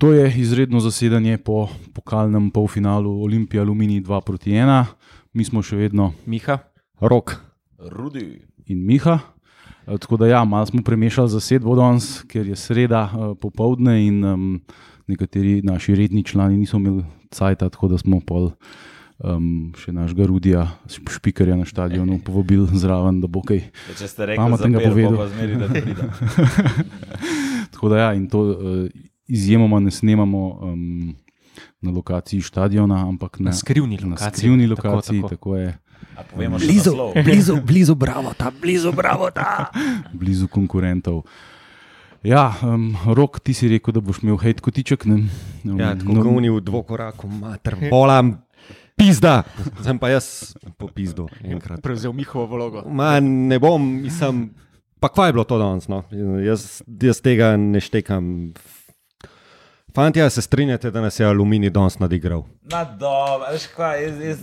To je izredno zasedanje po pokalnem polfinalu Olimpije Alumini 2 proti 1. Mi smo še vedno Miha, Rok. Rudi. in Miha. Eh, Tako da, ja, malo smo premešali zasedbo danes, ker je sreda uh, popovdne in um, nekateri naši redni člani niso imeli cajt, tako da smo pol um, še našega Rudija, špikarja na stadionu, povabili zraven, da bo kaj. Ja, če ste rekli, Pametnega zapel, povedal. pa zmeri, da ne pridem. Tako da, ja, in to uh, izjemoma ne snemamo um, na lokaciji stadiona, ampak na, na skrivni na lokaciji. skrivni Tako, lokaciji. tako. Tako je, A povemo Blizu, blizu, blizu, bravo, ta blizu, bravo, ta. blizu konkurentov. Ja, um, rok, ti si rekel, da boš imel hejt kotiček. Ne? Um, Ja, tako kot oni v dvokoraku, mater, bolam, pizda. Sem pa jaz po pizdu enkrat. Prevzel Mihovo vlogo. Ma, ne bom, mislim, pa kva je bilo to danes? No? Jaz, jaz tega ne štekam. Fantje, se strinjate, da nas je aluminij danes nadigral? Na dobro, veš kaj, jaz, jaz,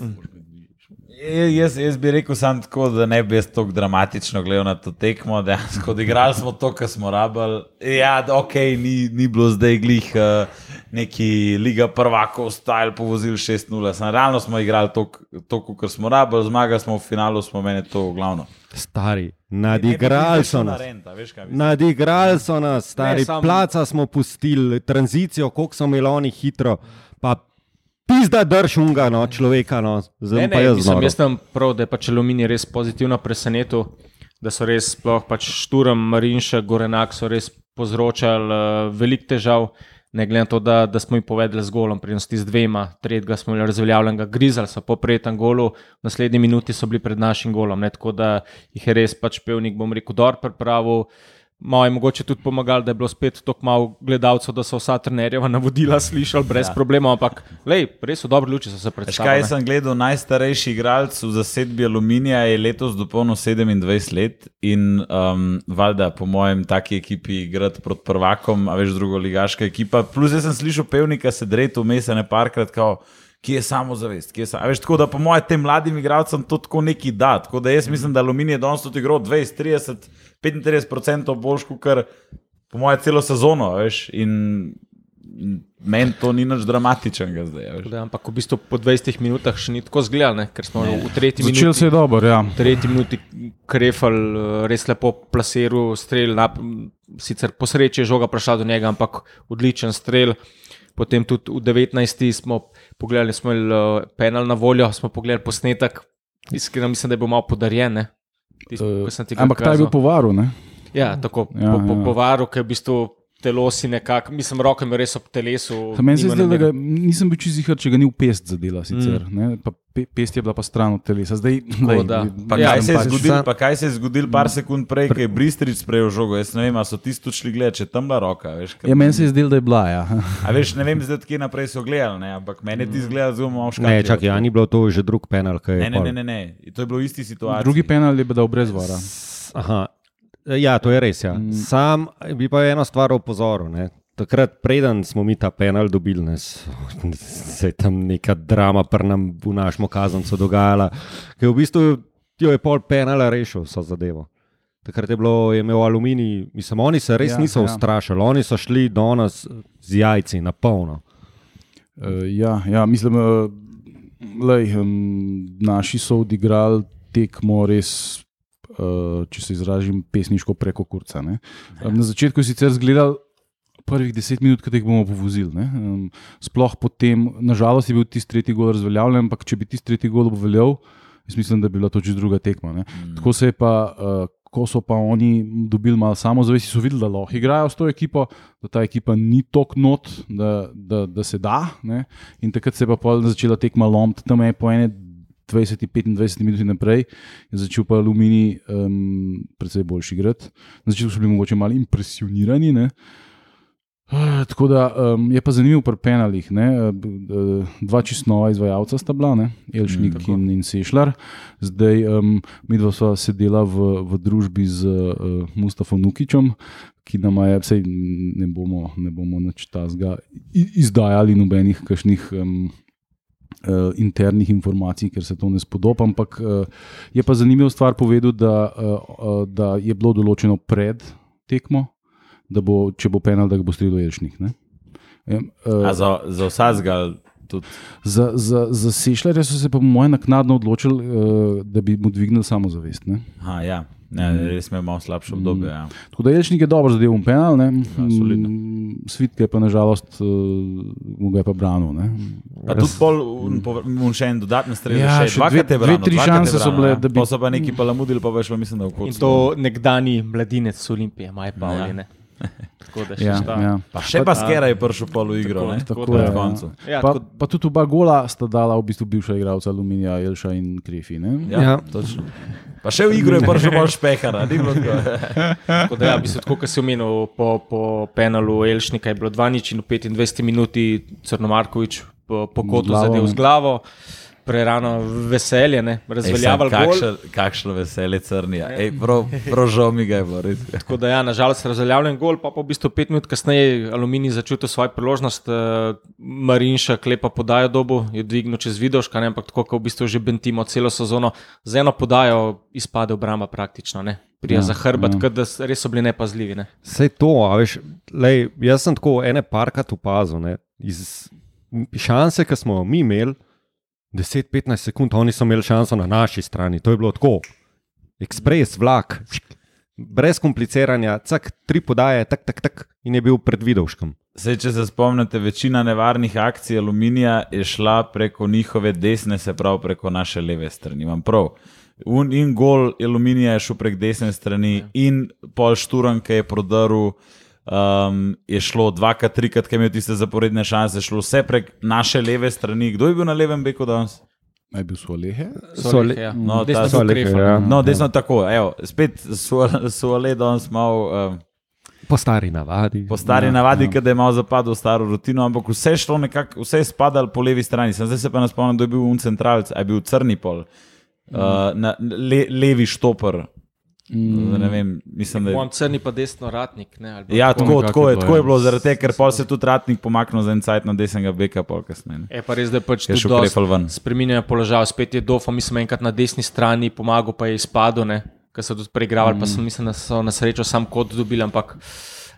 jaz, jaz, jaz bi rekel sam tako, da ne bi jaz tako dramatično gledal na to tekmo. Dejansko odigrali smo to, kar smo rabili. Ja, ok, ni, ni bilo zdaj glih uh, neki Liga prvakov, stajal povozil 6-0. Sam, realno smo igrali to, to kar smo rabili, zmagali smo v finalu, smo meni to glavno. Stari, nadigrali so nas. Nadigrali so nas, stari, Ne, sam- placa smo pustili, tranzicijo, koliko so imeli oni hitro. Pa pizda drž unga, no, človeka, no, zdaj Ne, bom pa ne, jaz mislim, jaz sem prav, da je pač aluminij res pozitivno presenetil, da so res sploh pač Šturm, Marinša, Gorenak so res povzročali uh, veliko težav. Ne glede na to, da, da smo jih povedali z golom, prednosti z dvema, tretjega smo imeli razveljavljenega, grizali so po prejetem golu, v naslednji minuti so bili pred našim golom. Ne, tako da jih je res pač pevnik, bom rekel, dor pripravil. Malo je mogoče tudi pomagalo, da je bilo spet tako malo gledalcev, da so vsa trenerjeva navodila slišali brez ja. problemov, ampak lej, res v dobri luči so se kaj, predstavili. jaz sem gledal najstarejši igralec v zasedbi Aluminija, je letos dopolnil 27 let in um, valjda, po mojem, taki ekipi igrati proti prvakom, a veš, drugo ligaška ekipa. Plus, jaz sem slišal pevnika sedreti vmes, a ne parkrat, kao, ki je samozavest. Ki je sa, a veš, tako da po mojem tem mladim igralcem to tako neki da. Tako da jaz mislim, da Aluminij je danes tudi igral 20, 30, 35% boljš, kot kar po mojem celo sezono, veš. In, meni to ni nič dramatičnega zdaj. Da, ampak v bistvu po 20 minutah še ni tako zgledal, ker smo Ne. v tretji Začel minuti. se je dobro, ja. V tretji minuti krefal, eh, res lepo plasiral strel, na, sicer po sreči je žoga prišla do njega, ampak odličen strel. Potem tudi v 19. smo pogledali, smo imeli eh, penal na voljo, smo pogledali posnetek, iskreno mislim, da je bil malo podarjen. ne. Tisto, Eh, ko sem ti ga Ampak ta je bil kazal. po varu. Ne? Ja, tako Ja, po, po, ja. po varu, ki je v bistvu telo si nekako, mislim, roke mi res ob telesu. Meni se zdi, da ga, nisem bil čisto zigar, če ga ni v pest zadela. Sicer, mm. pa pe, pest je bila pa stran od telesa. Zdaj, lej, da. Pa, Ja, kaj se je pač- zgodilo, sam- pa kaj se je zgodilo par sekund prej, ko je Bristrič sprejel žogo? Jaz ne vem, ali so tisti tudi šli gledati, če tam bila roka. Veš, ker- Ja, meni se je zdelo, da je bila. Ja. A veš, ne vem, zdaj kje naprej so gledali, ne? ampak meni ti zgleda zelo malo škatlo. Ne, čakaj, a ni bilo to že drug penal, Ne, ne, ne, ne, ne. To je bilo isti situaciji. Drugi penal je bil brez vara. Aha. Ja, to je res. Ja. Mm. Sam bi pa eno stvar opozoril. Ne. Takrat, preden smo mi ta penal dobili, ne, se je tam neka drama pri nam v našem kazancu dogajala, ki je v bistvu jo je pol penala rešil so zadevo. Takrat je bilo, je imel aluminij, mislim, oni se res Ja, niso ja. ustrašili, oni so šli do nas z jajci na polno. Uh, ja, ja, mislim, uh, lej, um, naši so odigrali tekmo res, uh, če se izražim, pesniško preko kurca. ne. Um, na začetku je sicer zgledal. Prvih deset minut, ki jih bomo povozili. ne. Um, sploh potem, nažalost, je bil tisti tretji gol razveljavljen, ampak če bi tisti tretji gol obveljal, jaz mislim, da bi bila to že druga tekma. Ne. Tako se je pa, uh, ko so pa oni dobili malo samozavesti, so videli, da lahko igrajo s to ekipo, da ta ekipa ni tako not, da, da, da se da. Ne. In takrat se je pa začela tekma lomiti, tam je po ene 20-25 minut naprej, je začel pa Alumini um, predvsej boljši igrati. Na začetku so bili mogoče malo impresionirani. Ne. Uh, tako da um, je pa zanimivo pri penalih. Ne, uh, uh, dva čisto nova izvajalca sta bila, ne, Elšnik tako. mm, in, in Sešljar. Zdaj, um, mi dva sva sedela v, v družbi z uh, Mustafom Nukičem, ki nam je, vsej ne bomo, ne bomo nič tazga izdajali nobenih kakšnih. Um, Uh, internih informacij, ker se to ne spodoba. Ampak uh, je pa zanimivo stvar povedal, da, uh, uh, da je bilo določeno pred tekmo, da bo, če bo penal, da bo Elšnik. Ne? Em, eh, A za, za vsakega tudi. Za, za, za Sešljarja so se, po mojem, naknadno odločili, uh, da bi mu dvignili samozavest. Ne? Aha, ja. Ja, res imel malo slabše obdobje. Ja. Tako da Jelšnik je dobro zadeval penal, ne? solidno. Mm, Svitke je pa nažalost uh, mu ga je pa branil. Ne? Pa tudi pol, un še en dodaten strel, Ja, še še dvakrat dve- je branil, dve, tri šanse so branil, bile, ja. da bi- Pa so pa neki palamudili, pa veš, mislim, da v In koncu. to nekdani mladinec Olimpije, Maj Pavli. ne. Tako da še Ja, šta. ja. Pa še pa skera je prišel pol v igro, Tako, ne? tako Tako je, na koncu. Ja, Pa, pa tudi oba gola sta dala v bistvu bivša igralca Aluminija, Jelša in Krefi. Ne? Ja, Ja. točno. Pa še v igro je prišel bolj špehar, ni bilo tako. Da, ja, v bistvu, tako kot si omenil, po, po penalu Elšnika je bilo 2 nič in v 25 minuti Crnomarkovič po, po kotu Glavo, zadev z glavo, prerano veselje, ne, razveljavil gol. kakšno, kakšno veselje crnija. Ej, prav, prav žal mi ga je bilo. Tako da, ja, nažalost, razveljavljen gol, pa, pa v bistvu pet minut kasneje Aluminij začutil svojo priložnost, uh, Marinša klepa podajo dobu, je dvignil čez Vidoška, ne, ampak tako, kot v bistvu že bentimo celo sezono, z eno podajo izpade obramba praktično, ne. Prija Ja, za hrbet, ja. da res so bili nepazljivi. Ne. Vse to, a veš, lej, jaz sem tako ene parkrat opazil. Ne, iz šanse, ki smo jo mi imeli, 10-15 sekund, oni so imeli šanso na naši strani. To je bilo tako, ekspres, vlak, brez kompliciranja, cak, tri podaje, tak, tak, tak, in je bil pred vidovškom. Sej, če se spomnite, večina nevarnih akcij aluminija je šla preko njihove desne, se pravi preko naše leve strani. Imam prav. Un, in gol aluminija je šel prek desne strani, ja. in pol šturan, ki je prodrl, um, je šlo dvakrat, trikrat, ki je imel tiste zaporedne šanse, šlo vse prek naše leve strani. Kdo je bil na levem beku danes? Naj bil Sualehe. Sole- ja. No, Desno ta- Solehe, ja. No, desno tako, evo, spet so le danes malo. Um, Po stari navadi. Po stari ja, navadi, ja. da je malo zapadel v staro rutino, ampak vse je šlo nekako, vse je spadalo po levi strani. Sem zdaj se pa ne spomnim, da je bil un centralc, a je bil crni pol, uh, na, le, levi štoper. Mm. Ne vem, mislim, da je. On crni pa desno ratnik. Ne, ali pa Ja, tako. tako, tako, je tako je ja. bilo, zaradi tega, ker pa se tudi ratnik pomaknil za en cajt na desnega beka, pol kasneje. ne. Je pa res, da je pač Je tudi šel Krefl ven. spremenjen položaj. Spet je Dofo, mislim, enkrat na desni strani pomagal, pa je izpadel, ne, ker so tudi preigravali, mm. pa sem, mislim, da so na srečo sam kot dobili, ampak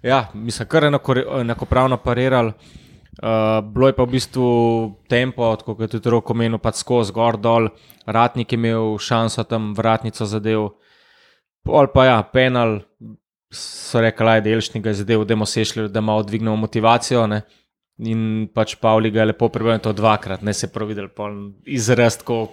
ja, mislim, kar enako, enakopravno parirali. Uh, bilo je pa v bistvu tempo, tako kot je tudi roko menil, pa skozi gor dol, ratnik je imel šanso tam vratnico zadev. Pol pa ja, penal, so rekli, da je delšnik ga zadev, da smo sešli, da malo dvignemo motivacijo. Ne. In pač Pavli ga je lepo prebral to dvakrat, ne se je prav videl, pol izraz, ko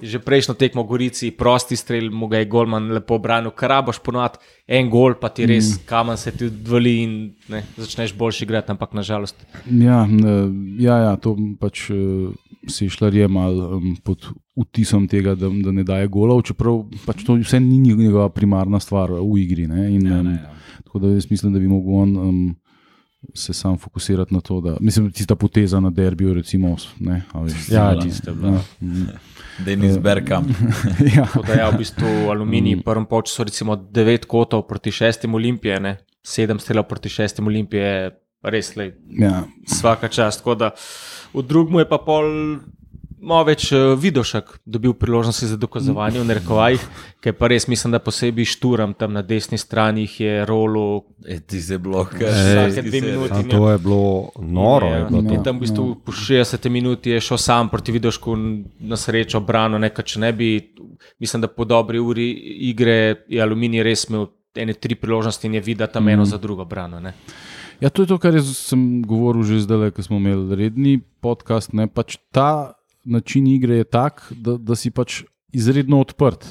že prejšnjo tekmo Gorici, prosti strel, mu ga je Golman lepo branil, karaboš ponovadi en gol, pa ti res mm. kamen se ti odvali in ne, začneš boljši igrati, ampak nažalost. Ja, ne, ja, ja, to pač uh, Sešljar je mal um, pod vtisom tega, da, da ne daje golov, čeprav pač to vse ni njegova primarna stvar v igri. Ne, in, Ja, um, ne, ja. Tako da jaz mislim, da bi mogel on um, se sam fokusirati na to, da mislim, tista poteza na derbiju, recimo. Ne, a veš, Ja, tista- tista je bila. ja, mm, Denis Bergkamp. ja. Tako da je v bistvu aluminij, v prvem polčasu so recimo devet kotov proti šestim olimpije, ne? sedem strelov proti šestim olimpije, res le ja. vsaka čast. Da v drugem je pa pol. Malo več uh, vidošek dobil priložnosti za dokazovanje, v narekovajih, ker pa res mislim, da posebej šturam tam na desni strani jih je rolo. E, ti se blok. Vsake dve minuti. A to je bilo noro. Je bilo In to. tam v bistvu po 60 minuti je šel sam proti Vidošku na srečo brano, nekaj če ne bi, mislim, da po dobri uri igre je Aluminij res imel ene tri priložnosti in je videl tam eno za drugo brano. Ne. Ja, to je to, kar jaz sem govoril že zdaj, ko smo imeli redni podcast. Ne, pač ta način igre je tak, da, da si pač izredno odprt.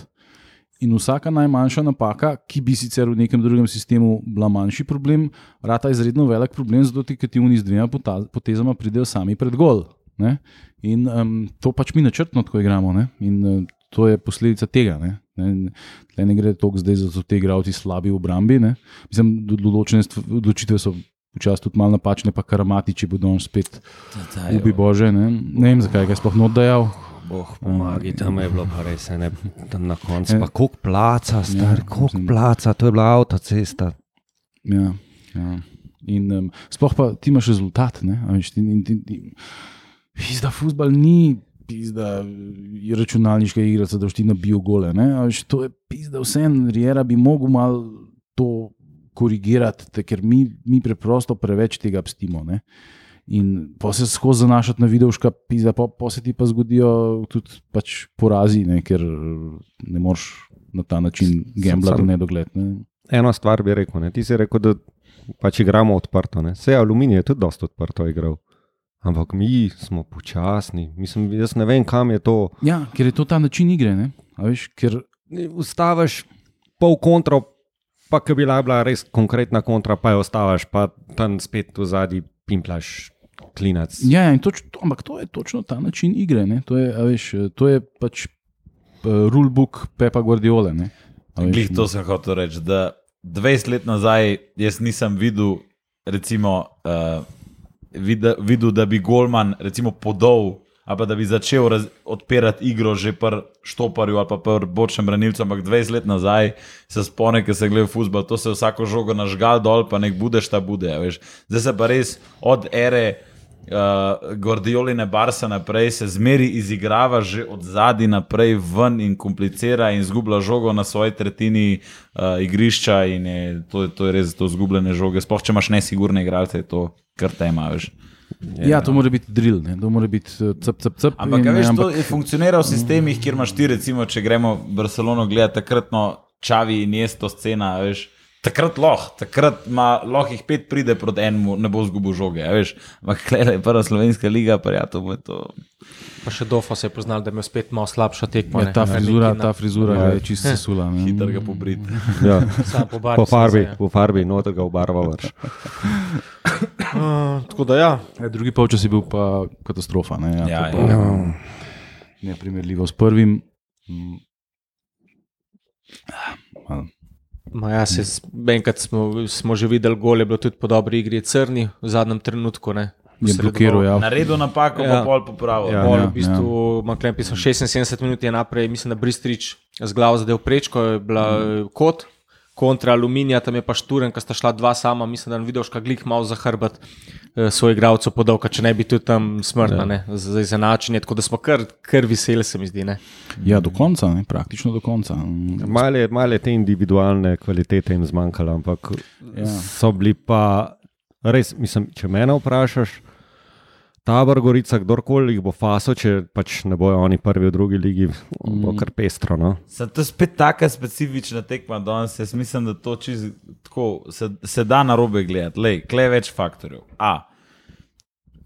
In vsaka najmanjša napaka, ki bi sicer v nekem drugem sistemu bila manjši problem, rata izredno velik problem, zato ti kativni z dvema potezama pridejo sami pred gol. Ne? In um, to pač mi načrtno tako igramo. Ne? In uh, to je posledica tega. Ne? Ne, ne gre toliko zdaj za to, da te igralci slabi v obrambi. Ne? Mislim, določene odločitve so včasih tudi malo napačne, pa karamati, če bodo on spet ubi bože. Ne, ne vem, zakaj ga sploh not dejal. Boh, Pomagi, tam je bilo pa res ne, tam na koncu. Ja. Pa koliko placa, star, Ja, koliko placa, to je bila avtocesta. Ja, ja. In um, sploh pa ti imaš rezultat. Ne? a veš, ti- ti- ti- Pizda, futbal ni. Pizda, računalniška igra, da boš ti nabil gole. ne, a Veš, to je pizda, vse en, Riera bi mogel malo to korigirati, te, ker mi, mi preprosto preveč tega pstimo. Ne? In pa se skozi zanašati na videoška, pizda, pa, pa se ti pa zgodijo tudi pač porazi, ne, ker ne moreš na ta način gamblati v nedogled. Ne. Eno stvar bi rekel, ne? ti si rekel, da pač igramo odprto. Ne? Vse aluminij je tudi dosta odprto igral. Ampak mi smo počasni, mislim, jaz ne vem, kam je to. Ja, ker je to ta način igre. ne. A Veš, ker Ustaviš pol kontro, pa ki bi bila bila res konkretna kontra, pa jo ostavaš, pa tam spet v zadnji pimplaš klinac. Ja, ja, in toč, to, ampak to je točno ta način igre. ne. To je, a veš, to je pač uh, rulebook Pepa Guardiola. ne. A veš, Glih to sem hotel reči. Da 20 let nazaj jaz nisem videl, recimo, uh, videl, videl, da bi Golman recimo, podal ali pa da bi začel raz, odpirati igro že pri Štoparju ali pa pri bočnem branilcu. Ampak 20 let nazaj se spomnim, ker se gleda futbol, to se vsako žogo nažgal dol, pa nek budeš ta bude. veš. Zdaj se pa res od ere. Uh, Gordioline Barsa naprej se zmeri izigrava že od zadaj naprej ven in komplicira in zgublja žogo na svoji tretjini uh, igrišča in je, to, to je res to zgubljene žoge. Sploh če imaš nesigurne igralce, je to kar tema. Veš. Ja, to mora biti drill, ne. to mora biti eh, cep, cep, cep. Ampak, in, veš, to ampak- je funkcionira v sistemih, kjer imaš ti, recimo, če gremo Barcelono gledati, takratno Čavi in Jesto scena, veš. Takrat lahko, takrat ima lahko jih pet pride proti enemu, ne bo zgubil žoge. Ampak klej je prva slovenska liga, pa ja, to bo to. Pa še Dofo se je poznal, da je imel spet malo slabšo tekmo. Ja, ne. ta frizura, ta na- frizura ga je čisto sesula. ne. Hitro ga pobriti. Ja. Po, Po farbi, se, po farbi, noter ga obarvavaš. Uh, tako da ja. Ja, drugi polčas je bil pa katastrofa. Ne, ja, Ja, to pa Ja. Neprimerljivo s prvim. Mm. Malo. Ma ja, se, enkrat smo, smo že videli, gol je bilo tudi po dobri igri, crni v zadnjem trenutku. Ne. Je blokiral, ja. Naredil napako, Ja. pa pol popravil. Ja. Pol, ja, v bistvu, ja. Klem pisal 76 minut je naprej, mislim, da Bristrič z glavo zadev prečko, je bila mm. kot. Kontra aluminija, tam je pa šturen, ki sta šla dva sama, mislim, da je videl, škag glih malo za hrbet eh, svoj igralcev podal, če ne bi tudi tam smrtna, ja. za izenačenje. Tako da smo kar, kar veseli, se mi zdi. Ne? Ja, do konca, ne, praktično do konca. Mm. Malo je te individualne kvalitete jim zmanjkalo, ampak Ja. so bili pa res, mislim, če mene vprašaš. Tabor, Gorica, kdorkoli jih bo faso, če pač ne bojo oni prvi v drugi ligi, bo kar pestro. No? Se to je spet tako specifična tekma danes. Jaz mislim, da to čiz, tako, se, se da na robe gledati. Lej, kle je več faktorjev. A.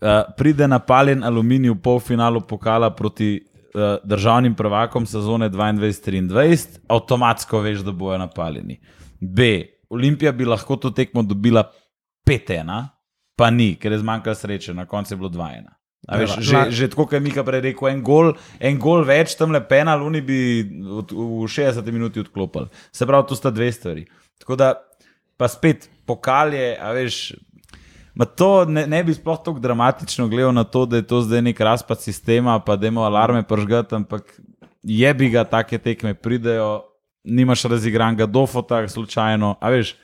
Uh, pride napaljen aluminij v polfinalu pokala proti uh, državnim prvakom sezone 22-23, avtomatsko veš, da bojo napaljeni. B. Olimpija bi lahko to tekmo dobila 5-1, pa ni, ker je zmanjkalo sreče, na koncu je bilo 2-1. A Veš, že, že tako, kot je Mika prej rekel, en gol, en gol več, tam le penal, oni bi od, v 60 minuti odklopili. Se pravi, to sta dve stvari. Tako da, pa spet pokalje, a veš. Ma to ne, ne bi sploh tako dramatično gledal na to, da je to zdaj nek razpad sistema, pa da imamo alarme pržgati, ampak je bi ga take tekme pridejo, nimaš razigranega dofota, slučajno. A veš,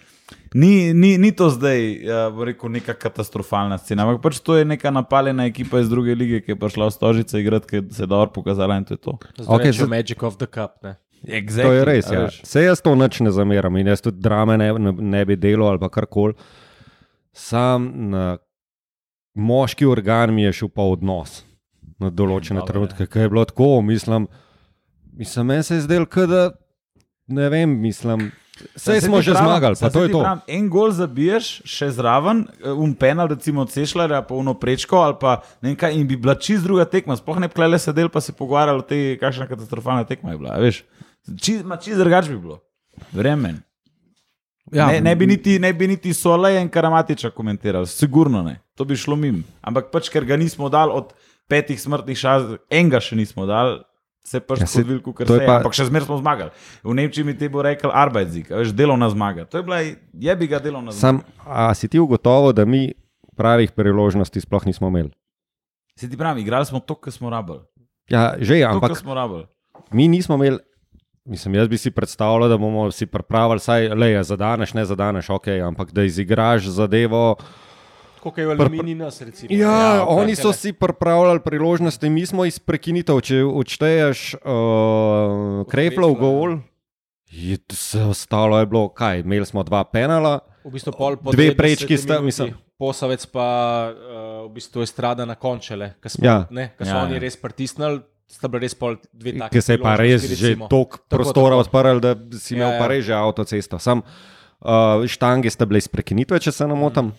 ni, ni, ni to zdaj, uh, rekel, neka katastrofalna scena, ampak pač to je neka napaljena ekipa iz druge lige, ki je prišla v Stožice igrati, ki se je dobro pokazala in to je to. Zdaj okay, zdaj- Magic of the Cup. Ne. Exactly, To je res. Ja. Vse jaz to nič ne zameram in jaz tudi drame ne, ne, ne bi delal ali pa karkoli. Sam na moški organ mi je šel pa odnos na določene Dobro, trenutke, ki je bilo tako, mislim, mislim meni se je zdelo, da ne vem, mislim. Vse Saj smo že zmagali, pa to je to. Pravim, en gol zabiješ, še zraven, um penal, recimo od Sešljarja, pa uno prečko, ali pa ne vem kaj, in bi bila čist druga tekma, sploh ne bi klele sedel, pa se pogovarjali o tej, kakšna katastrofalna tekma je bila. Veš, čist, ma čist drugač bi bilo. Vremen. Ja, Ne, ne, bi niti, ne bi niti Soleja in Karamatiča komentirali, sigurno ne, to bi šlo mim. Ampak pač, ker ga nismo dali od petih smrtnih šaz, enega še nismo dali, se je pač Ja, saj zgodil, kot to se je je. pa- Ampak še zmeraj smo zmagali. V Nemčiji mi te bo rekel Arbeitszik, a veš, delovna zmaga. To je bila, je bi ga delovna zmaga. Sam, a si ti ugotovil, da mi pravih priložnosti sploh nismo imeli? Se ti pravi, igrali smo to, kar smo rabili. Ja, že, To, ampak kar smo rabili. mi nismo imeli. Mislim, jaz bi si predstavljal, da bomo si pripravili, saj le je zadaneš, ne zadaneš, ok, ampak da izigraš zadevo. Kot je v Aluminiji nas, recimo. Ja, Ja, ja ok, oni so si pripravljali priložnosti, mi smo iz prekinitev, če odšteješ uh, Krejflov Krefla, ja. gol. Je vse ostalo je bilo, kaj, imeli smo dva penala, V bistvu pol po Dve 90 prečki sta, minuti, mislim. Posavec pa uh, v bistvu je strada na končele, ker smo, Ja. ne, ker so Ja, oni ja. res pritisnili, sta bili res pol dve taki. Ker se je pa res že toliko prostora odprl, da si imel Ja, pa ja. res že avtocesto. Sam uh, štange sta bile iz prekinitve, če se ne motim.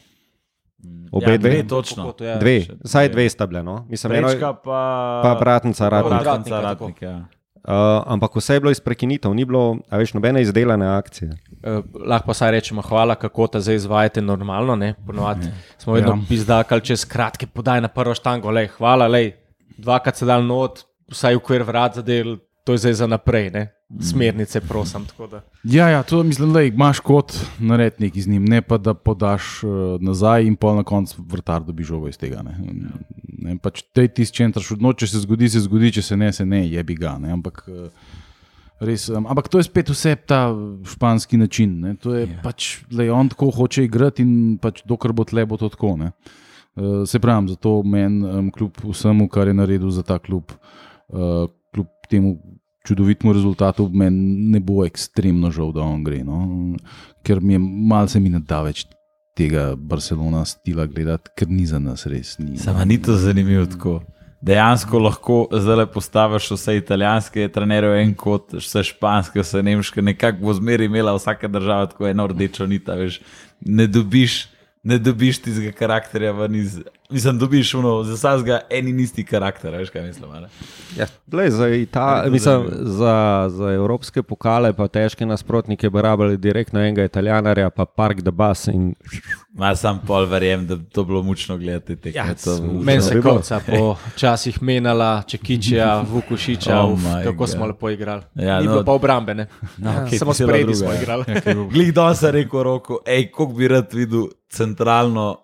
Obe ja, dve? dve, točno. Ja. Dve, vsaj dve. dve sta bile. No? Mislim, eno, Prečka pa, pa vratnica, radnik. Vrat- Vratnica, Ratnika, ratnik, ja. Uh, ampak vse je bilo iz prekinitev, ni bilo, a veš, nobene izdelane akcije. Uh, lahko pa saj rečemo, hvala, kako ta zdaj izvajate normalno. Ne? Ponovadi smo vedno Ja. ja. pizdakali čez kratke podaj na prvo štango. Lej, hvala, lej. dvakrat se dal not, vsaj ukvir vrat zadel, to je zdaj za naprej. Ne? Smernice, prosim. da. Ja, ja, to mislim, da imaš kot nared neki z njim, ne pa da podaš uh, nazaj in pol na koncu vrtar dobi žogo iz tega. Ne, ne pač te tisti čentar šudno, če se zgodi, se zgodi, če se ne, se ne, jebi ga. Ne, ampak, uh, res, um, ampak to je spet vse ta španski način. Ne, to je ja. pač, lej, on tako hoče igrati in pač dokler bo tle, bo to tako. Ne. Uh, se pravi, zato meni, um, kljub vsemu, kar je naredil za ta klub, uh, kljub temu čudovitemu rezultatu, meni ne bo ekstremno žal, da on gre. No? Ker mi je malce mi ne da več tega Barcelona stila gledati, ker ni za nas res. Ni. Sama ni to zanimivo tako. Dejansko lahko zdaj postaviš vse italijanske trenerje en kot, vse španske, vse nemške, nekako bo zmeri imela vsaka država tako eno rdečo nit, veš. Ne dobiš, ne dobiš tistega karakterja ven iz. Mislim, dobiš uno, za vsakega en in isti karakter, veš kaj mislim. Ja, Glej, za, Ita, Je to mislim, za, za evropske pokale, pa težke nasprotnike, bi rabili direktno enega italijanarja, pa park da bas. In, Ma sam pol verjem, da to bilo mučno gledati. Ja, Meni se konca po časih menala, Čekičija, Vukušiča, Oh uf, kako God. smo lepo igrali. Ja, Ni no. bilo pa obrambe, ne. No, Ja, okej, Samo spredi druga, smo ja. igrali. Glej, da se reko roko, hej, koliko bi rad videl centralno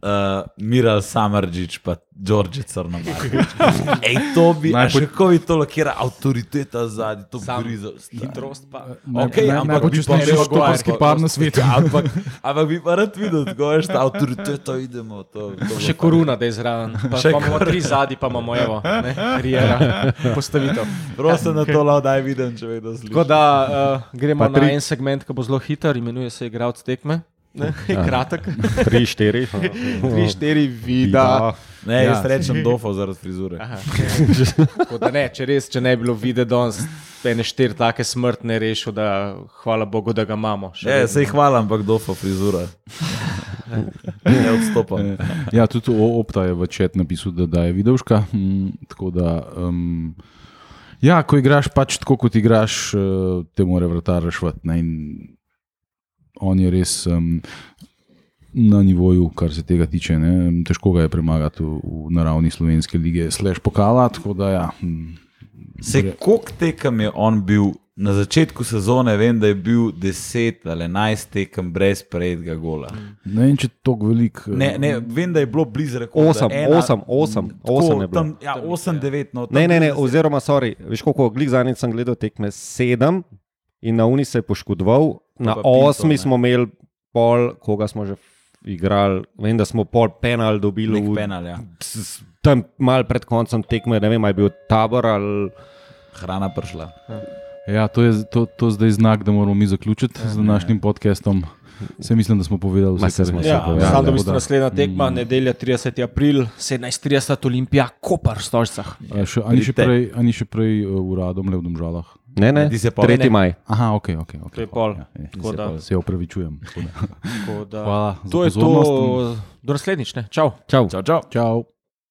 uh, Miral Samarđič, pa Đorđe Crnomar. Ej, to bi, a še kako bi to lakira, avtoriteta zadnji, to Sam bi grizel. Hitrost pa. Okej, Naj- ampak bi pa rekel, štoparski par na svetu. Ampak, ampak bi pa rad videl, tako veš, ta avtoriteta idemo. To, to Še koruna, da je zraven. Pa, Še pa imamo tri zadnji, pa imamo evo, ne, Rijera, postavitev. Prosim, da to lahko daj vidim, če vedno slišiš. Tako da uh, gremo Pa tri- na en segment, ki bo zelo hiter, imenuje se igralec tekme. Ne, kratek. tri, štiri. Tri, štiri vida. Ne, jaz Ja. rečem dofo zaradi frizure. Aha. Ne, če res, če ne bi bilo videti danes, ene štiri take smrtne rešil, da hvala Bogu, da ga imamo. Ne, sej hvala, ampak dofo frizura. Ne odstopam. Ja, tudi Opta je v čet napisal, da, da je videoška. Mm, tako da, um, ja, ko igraš pač tako, kot igraš, eh, te more vratar rešvati. Ne, On je res um, na nivoju, kar se tega tiče. Ne, težko ga je premagati v, v naravni slovenske lige, slash pokala. Tako da, ja, mm, Se koliko tekem je on bil na začetku sezone? Vem, da je bil 10 ali 11 tekem brez prejetega gola. ne vem, če je to velik. eh, Ne, ne, vem, da je bilo blizu rekorda. Osem, Ena- osem, osem, tako, osem je bilo. Tam, ja, 8, 9. No, Ne, ne, ne, oziroma, sorry, veš koliko, glih zadnjič sem gledal tekme sedem in na uni se je poškodoval, na osmi ne. smo imeli pol, koga smo že igrali, vem, da smo pol penal dobili. Nek v- penal, ja. Tam mal pred koncem tekme, ne vem, ali je bil tabor ali. Hrana prišla. Ja, to je to, to zdaj znak, da moramo mi zaključiti z današnjim podcastom. Vse mislim, da smo povedali vse, kar smo Ja, povedali. Samo da biste naslednja tekma, nedelja 30. april, 17.30 Olimpija, Koper, Stožcah. A še- a ni še prej, a ni še prej uh, uradom le v Domžalah? Ne, ne, se pol- 3. Ne, ne. maj. Aha, ok, ok. okay To je pol. Ja, je, Tako se, da- pol, se opravičujem. Hvala To je to, do naslednjič, ne? Čau. Čau. Čau, čau. Čau.